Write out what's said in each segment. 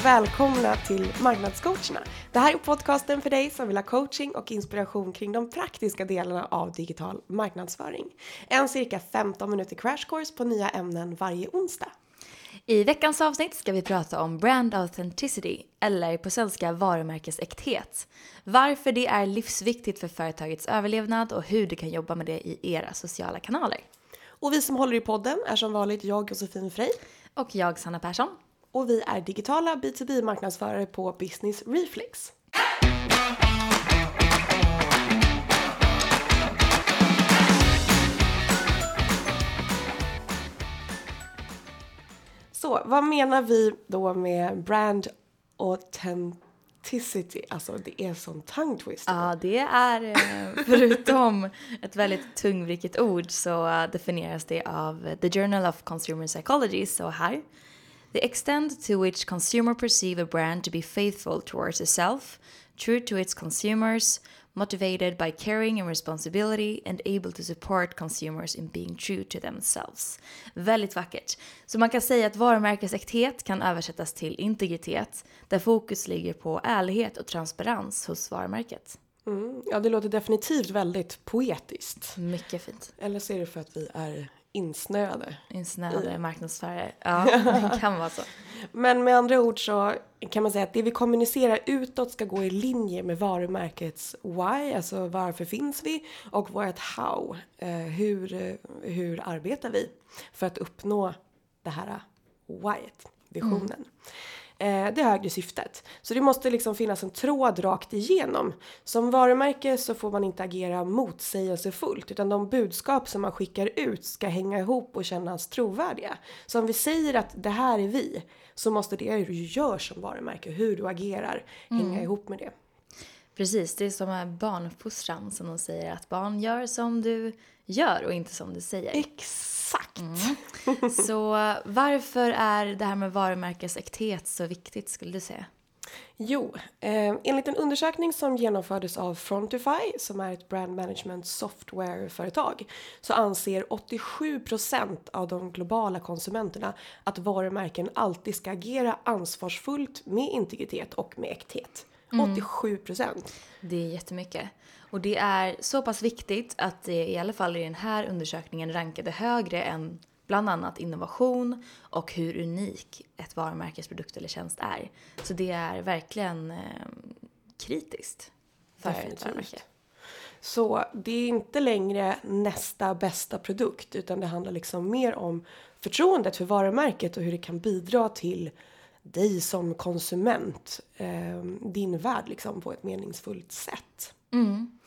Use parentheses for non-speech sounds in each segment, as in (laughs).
Och välkomna till Marknadscoacherna. Det här är podcasten för dig som vill ha coaching och inspiration kring de praktiska delarna av digital marknadsföring. En cirka 15 minuter crash course på nya ämnen varje onsdag. I veckans avsnitt ska vi prata om brand authenticity, eller på svenska varumärkesäkthet. Varför det är livsviktigt för företagets överlevnad och hur du kan jobba med det i era sociala kanaler. Och vi som håller i podden är som vanligt jag Josefin Frey. Och jag Sanna Persson. Och vi är digitala B2B marknadsförare på Business Reflex. Så vad menar vi då med brand authenticity? Alltså det är sån tongue twister. Ja, det är eh, (laughs) förutom ett väldigt tungvrikigt ord så definieras det av The Journal of Consumer Psychology så här. The extent to which consumer perceive a brand to be faithful towards itself, true to its consumers, motivated by caring and responsibility and able to support consumers in being true to themselves. Väldigt vackert. Så man kan säga att varumärkesäkthet kan översättas till integritet, där fokus ligger på ärlighet och transparens hos varumärket. Mm, ja, det låter definitivt väldigt poetiskt. Mycket fint. Eller så är det för att vi är insnöade. Insnöade marknadsförare. (laughs) Ja, det kan vara så. Men med andra ord så kan man säga att det vi kommunicerar utåt ska gå i linje med varumärkets why, alltså varför finns vi? Och vårt how, eh, hur, hur arbetar vi för att uppnå det här whyet, visionen. Mm det högre syftet. Så det måste liksom finnas en tråd rakt igenom. Som varumärke så får man inte agera motsägelsefullt utan de budskap som man skickar ut ska hänga ihop och kännas trovärdiga. Så om vi säger att det här är vi så måste det du gör som varumärke, hur du agerar, hänga mm. ihop med det. Precis, det är som barnuppfostran som de säger att barn gör som du gör och inte som du säger. Exakt! Mm. Så varför är det här med varumärkesäkthet så viktigt skulle du säga? Jo, eh, enligt en undersökning som genomfördes av Frontify som är ett brand management softwareföretag så anser 87% av de globala konsumenterna att varumärken alltid ska agera ansvarsfullt med integritet och med äkthet. Mm. 87%. Det är jättemycket. Och det är så pass viktigt att det i alla fall i den här undersökningen rankade högre än bland annat innovation och hur unik ett varumärkes produkt eller tjänst är. Så det är verkligen eh, kritiskt för Definitivt. ett varumärke. Så det är inte längre nästa bästa produkt utan det handlar liksom mer om förtroendet för varumärket och hur det kan bidra till dig som konsument, eh, din värld liksom på ett meningsfullt sätt. Mm.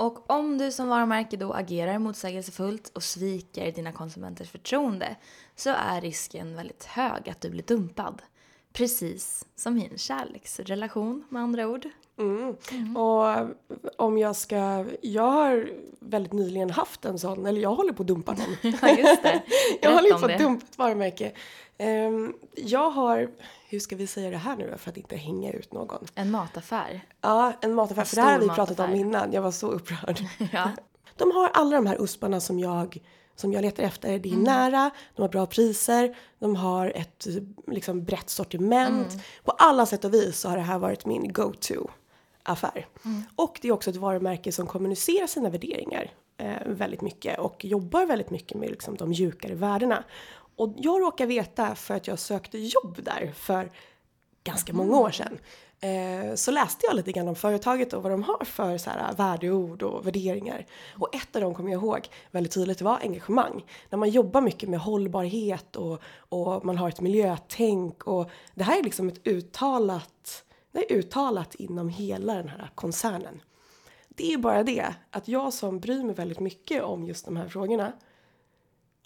Och om du som varumärke då agerar motsägelsefullt och sviker dina konsumenters förtroende så är risken väldigt hög att du blir dumpad. Precis som i en kärleksrelation med andra ord. Mm. Mm. Och om jag ska, jag har väldigt nyligen haft en sån, eller jag håller på att dumpa någon. (laughs) ja just det. (laughs) jag håller på att dumpa ett varumärke. Um, jag har, hur ska vi säga det här nu för att inte hänga ut någon? En mataffär? Ja, en mataffär. En för det här har vi pratat mataffär. om innan, jag var så upprörd. (laughs) ja. De har alla de här usparna som jag som jag letar efter. Det är mm. nära, de har bra priser, de har ett liksom, brett sortiment. Mm. På alla sätt och vis så har det här varit min go-to affär. Mm. Och det är också ett varumärke som kommunicerar sina värderingar eh, väldigt mycket och jobbar väldigt mycket med liksom, de mjukare värdena. Och jag råkar veta för att jag sökte jobb där för ganska många år sedan. Eh, så läste jag lite grann om företaget och vad de har för så här, värdeord och värderingar. Och ett av dem kommer jag ihåg väldigt tydligt var engagemang. När man jobbar mycket med hållbarhet och, och man har ett miljötänk och det här är liksom ett uttalat, det är uttalat inom hela den här koncernen. Det är bara det att jag som bryr mig väldigt mycket om just de här frågorna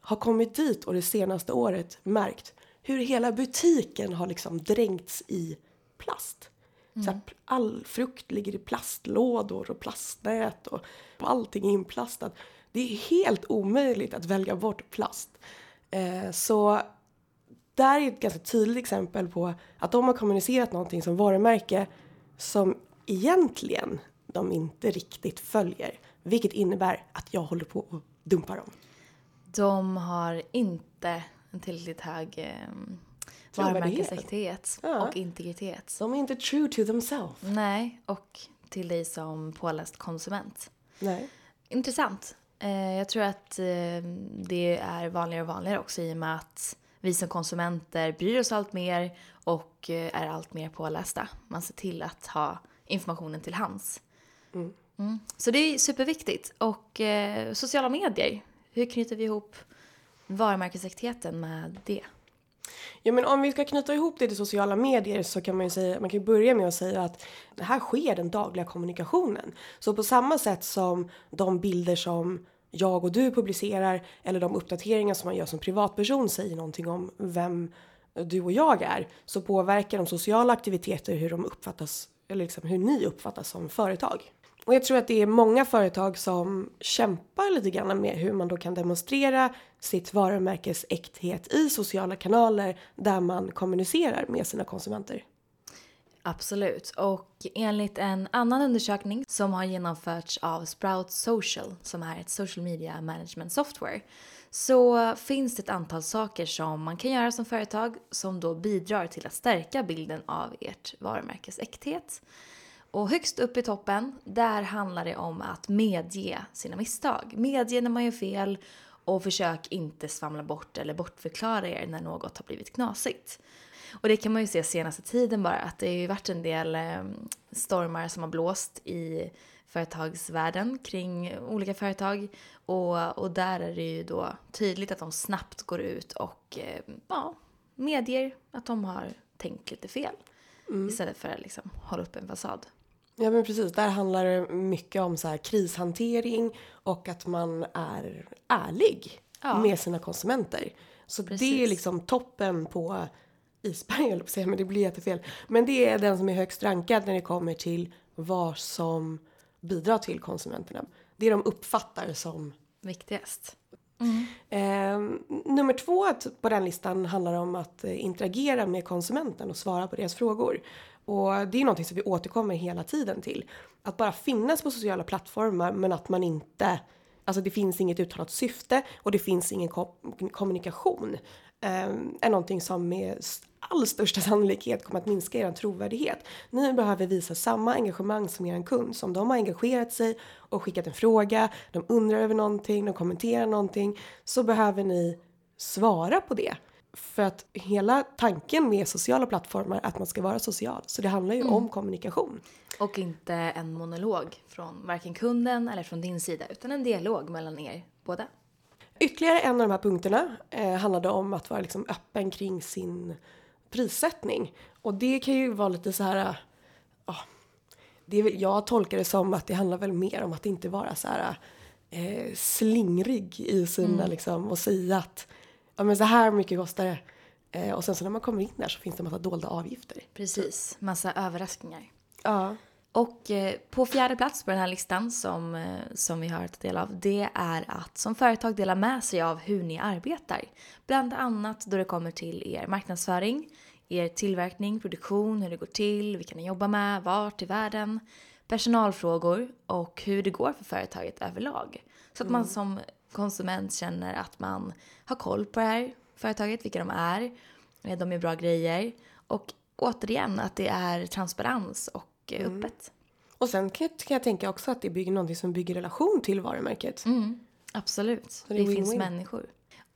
har kommit dit och det senaste året märkt hur hela butiken har liksom dränkts i plast. Mm. Så all frukt ligger i plastlådor och plastnät och allting är inplastat. Det är helt omöjligt att välja bort plast. Eh, så där är ett ganska tydligt exempel på att de har kommunicerat någonting som varumärke som egentligen de inte riktigt följer. Vilket innebär att jag håller på att dumpa dem de har inte en tillräckligt hög eh, varumärkesäkthet Ja. och integritet. De är inte true to themselves. Nej, och till dig som påläst konsument. Nej. Intressant. Eh, jag tror att eh, det är vanligare och vanligare också i och med att vi som konsumenter bryr oss allt mer och eh, är allt mer pålästa. Man ser till att ha informationen till hands. Mm. Så det är superviktigt. Och eh, sociala medier, hur knyter vi ihop varumärkesäktheten med det? Ja, men om vi ska knyta ihop det till sociala medier så kan man ju säga, man kan börja med att säga att det här sker den dagliga kommunikationen. Så på samma sätt som de bilder som jag och du publicerar eller de uppdateringar som man gör som privatperson säger någonting om vem du och jag är så påverkar de sociala aktiviteter hur de uppfattas eller liksom hur ni uppfattas som företag. Och jag tror att det är många företag som kämpar lite grann med hur man då kan demonstrera sitt varumärkes äkthet i sociala kanaler där man kommunicerar med sina konsumenter. Absolut. Och enligt en annan undersökning som har genomförts av Sprout Social, som är ett social media management software, så finns det ett antal saker som man kan göra som företag som då bidrar till att stärka bilden av ert varumärkes äkthet. Och högst upp i toppen, där handlar det om att medge sina misstag. Medge när man gör fel och försök inte svamla bort eller bortförklara er när något har blivit knasigt. Och det kan man ju se senaste tiden bara, att det har ju varit en del eh, stormar som har blåst i företagsvärlden kring olika företag. Och, och där är det ju då tydligt att de snabbt går ut och eh, ja, medger att de har tänkt lite fel. Istället för att liksom hålla upp en fasad. Ja men precis, där handlar det mycket om så här krishantering och att man är ärlig Ja. med sina konsumenter. Så det är Precis. liksom toppen på isberg, (laughs) jag på säga, men det blir jättefel. Men det är den som är högst rankad när det kommer till vad som bidrar till konsumenterna. Det de uppfattar som Viktigast. Eh, nummer två på den listan handlar om att eh, interagera med konsumenten och svara på deras frågor. Och det är någonting som vi återkommer hela tiden till. Att bara finnas på sociala plattformar men att man inte, alltså det finns inget uttalat syfte och det finns ingen kom- kommunikation. Eh, är någonting som med all största sannolikhet kommer att minska er trovärdighet. Ni behöver visa samma engagemang som er kund. Så om de har engagerat sig och skickat en fråga, de undrar över någonting, de kommenterar någonting. Så behöver ni svara på det. För att hela tanken med sociala plattformar är att man ska vara social. Så det handlar ju om kommunikation. Och inte en monolog från varken kunden eller från din sida, utan en dialog mellan er båda. Ytterligare en av de här punkterna eh, handlade om att vara liksom öppen kring sin prissättning. Och det kan ju vara lite så här... ja, det väl, jag tolkar det som att det handlar väl mer om att inte vara så här eh, slingrig i sina liksom och säga att ja, men så här mycket kostar det. Eh, och sen så när man kommer in där så finns det en massa dolda avgifter. Precis, massa överraskningar. Ja. Och eh, på fjärde plats på den här listan som, eh, som vi har att ta del av, det är att som företag dela med sig av hur ni arbetar. Bland annat då det kommer till er marknadsföring, er tillverkning, produktion, hur det går till, vilka ni jobbar med, vart i världen, personalfrågor och hur det går för företaget överlag. Så att man som konsument känner att man har koll på det här företaget, vilka de är, eh, de är bra grejer och återigen att det är transparens och eh, öppet. Och sen kan jag, kan jag tänka också att det bygger någonting som bygger relation till varumärket. Mm, absolut. det Det, är finns människor.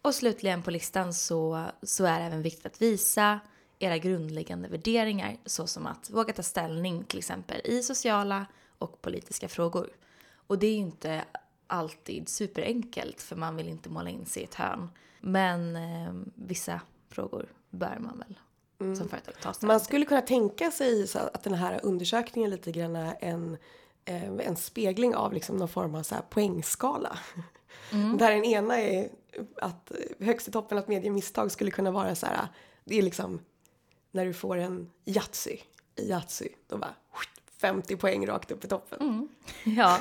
Och slutligen på listan så, så är det även viktigt att visa era grundläggande värderingar såsom att våga ta ställning till exempel i sociala och politiska frågor. Och det är ju inte alltid superenkelt för man vill inte måla in sig i ett hörn. Men eh, vissa frågor bör man väl som företag ta ställning Man skulle kunna tänka sig så att den här undersökningen lite grann är en, eh, en spegling av liksom någon form av så här poängskala. Där den ena är att högst i toppen att medge misstag skulle kunna vara så här. Det är liksom när du får en Yatzy i Yatzy. Då bara 50 poäng rakt upp i toppen. Ja,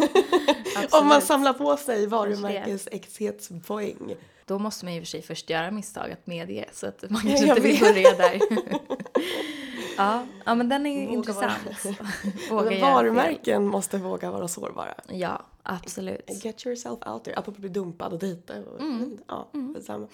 (laughs) Om man samlar på sig varumärkesäkthetspoäng. Då måste man ju för sig först göra misstag att medge så att man (laughs) kanske inte vill börja där. (laughs) ja, ja, men den är Våga intressant. (laughs) Våga varumärken måste våga vara sårbara. Ja, absolut. Get yourself out there. Apropå bli dumpad och dejta. Och, Ja, detsamma.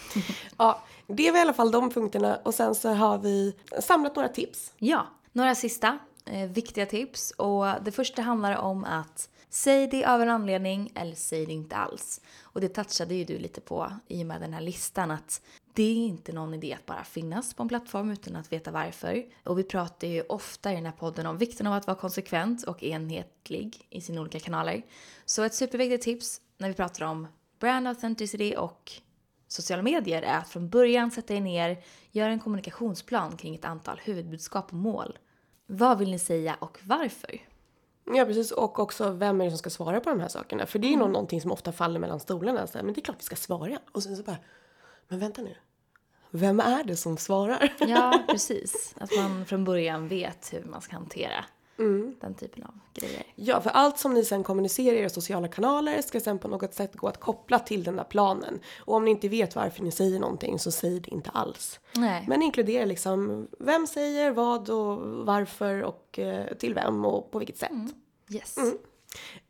ja, det var i alla fall de punkterna. Och sen så har vi samlat några tips. Ja, några sista eh, viktiga tips. Och det första handlar om att säg det av en anledning eller säg det inte alls. Och det touchade ju du lite på i och med den här listan att det är inte någon idé att bara finnas på en plattform utan att veta varför. Och vi pratar ju ofta i den här podden om vikten av att vara konsekvent och enhetlig i sina olika kanaler. Så ett superviktigt tips när vi pratar om brand authenticity och sociala medier är att från början sätta er ner, göra en kommunikationsplan kring ett antal huvudbudskap och mål. Vad vill ni säga och varför? Ja precis och också vem är det som ska svara på de här sakerna? För det är ju nog någonting som ofta faller mellan stolarna. Så här, men det är klart vi ska svara. Och sen så bara, men vänta nu. Vem är det som svarar? Ja, (laughs) precis. Att man från början vet hur man ska hantera den typen av grejer. Ja, för allt som ni sen kommunicerar i era sociala kanaler ska sen på något sätt gå att koppla till den där planen. Och om ni inte vet varför ni säger någonting så säg det inte alls. Nej. Men inkludera liksom vem säger vad och varför och eh, till vem och på vilket sätt. Yes.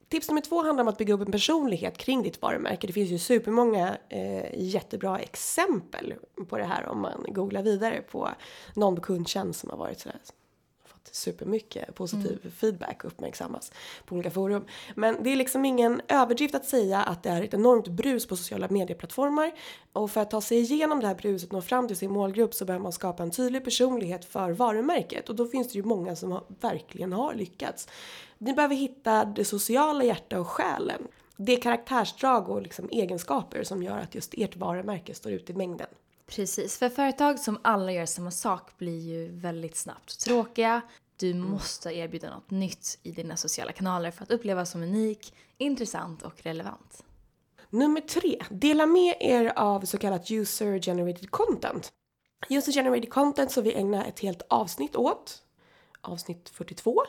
Tips nummer två handlar om att bygga upp en personlighet kring ditt varumärke. Det finns ju supermånga eh, jättebra exempel på det här om man googlar vidare på någon kundtjänst som har varit sådär fått supermycket positiv feedback och uppmärksammas på olika forum. Men det är liksom ingen överdrift att säga att det är ett enormt brus på sociala medieplattformar. Och för att ta sig igenom det här bruset och nå fram till sin målgrupp så behöver man skapa en tydlig personlighet för varumärket. Och då finns det ju många som har, verkligen har lyckats. Ni behöver hitta det sociala hjärta och själen. Det är karaktärsdrag och liksom egenskaper som gör att just ert varumärke står ut i mängden. Precis, för företag som alla gör samma sak blir ju väldigt snabbt tråkiga. Du måste erbjuda något nytt i dina sociala kanaler för att upplevas som unik, intressant och relevant. Nummer tre, dela med er av så kallat user generated content. User generated content som vi ägnar ett helt avsnitt åt, avsnitt 42.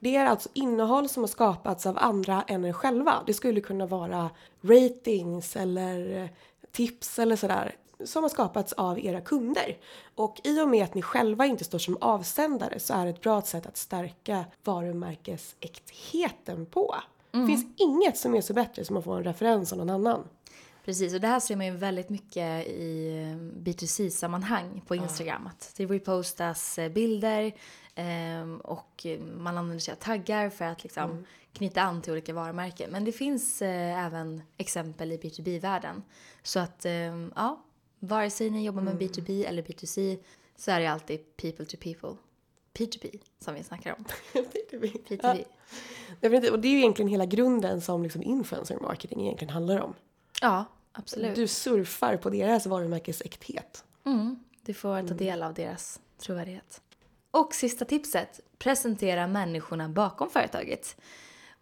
Det är alltså innehåll som har skapats av andra än er själva. Det skulle kunna vara ratings eller tips eller sådär som har skapats av era kunder. Och i och med att ni själva inte står som avsändare så är det ett bra sätt att stärka varumärkesäktheten på. Det finns inget som är så bättre som att få en referens av någon annan. Precis, och det här ser man ju väldigt mycket i eh, B2C-sammanhang på Instagram. Att det repostas eh, bilder ehm, och man använder sig av taggar för att liksom knyta an till olika varumärken. Men det finns eh, även exempel i B2B-världen. Så att, ehm, ja, vare sig ni jobbar med B2B eller B2C så är det alltid people to people. P2P som vi snackar om. (laughs) P2B. Ja. Och det är ju egentligen hela grunden som liksom influencer marketing egentligen handlar om. Ja, absolut. Du surfar på deras varumärkesäkthet. Mm, du får ta del av deras trovärdighet. Och sista tipset, presentera människorna bakom företaget.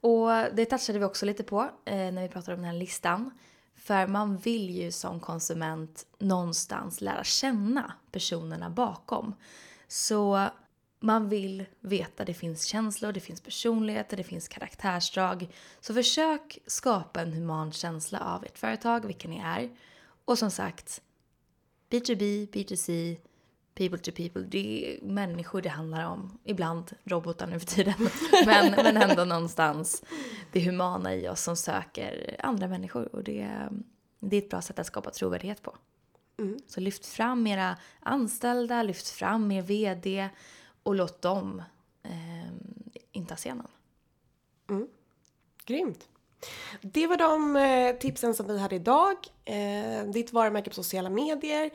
Och det touchade vi också lite på eh, när vi pratade om den här listan. För man vill ju som konsument någonstans lära känna personerna bakom. Så man vill veta det finns känslor, det finns personligheter, det finns karaktärsdrag. Så försök skapa en human känsla av ert företag, vilka ni är. Och som sagt, B2B, B2C, people to people, det är människor det handlar om. Ibland robotar nu för tiden, (laughs) men, men ändå någonstans det humana i oss som söker andra människor. Och det, det är ett bra sätt att skapa trovärdighet på. Så lyft fram era anställda, lyft fram er VD och låt dem eh, inta scenen. Grymt. Det var de eh, tipsen som vi hade idag. Eh, ditt varumärke på sociala medier.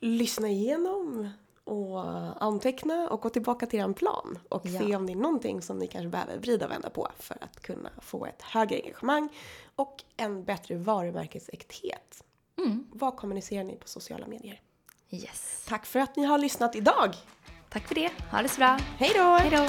Lyssna igenom och anteckna och gå tillbaka till er plan och Ja. se om det är någonting som ni kanske behöver vrida och vända på för att kunna få ett högre engagemang och en bättre varumärkesäkthet. Vad kommunicerar ni på sociala medier? Yes. Tack för att ni har lyssnat idag! Tack för det. Ha det så bra. Hej då! Hej då.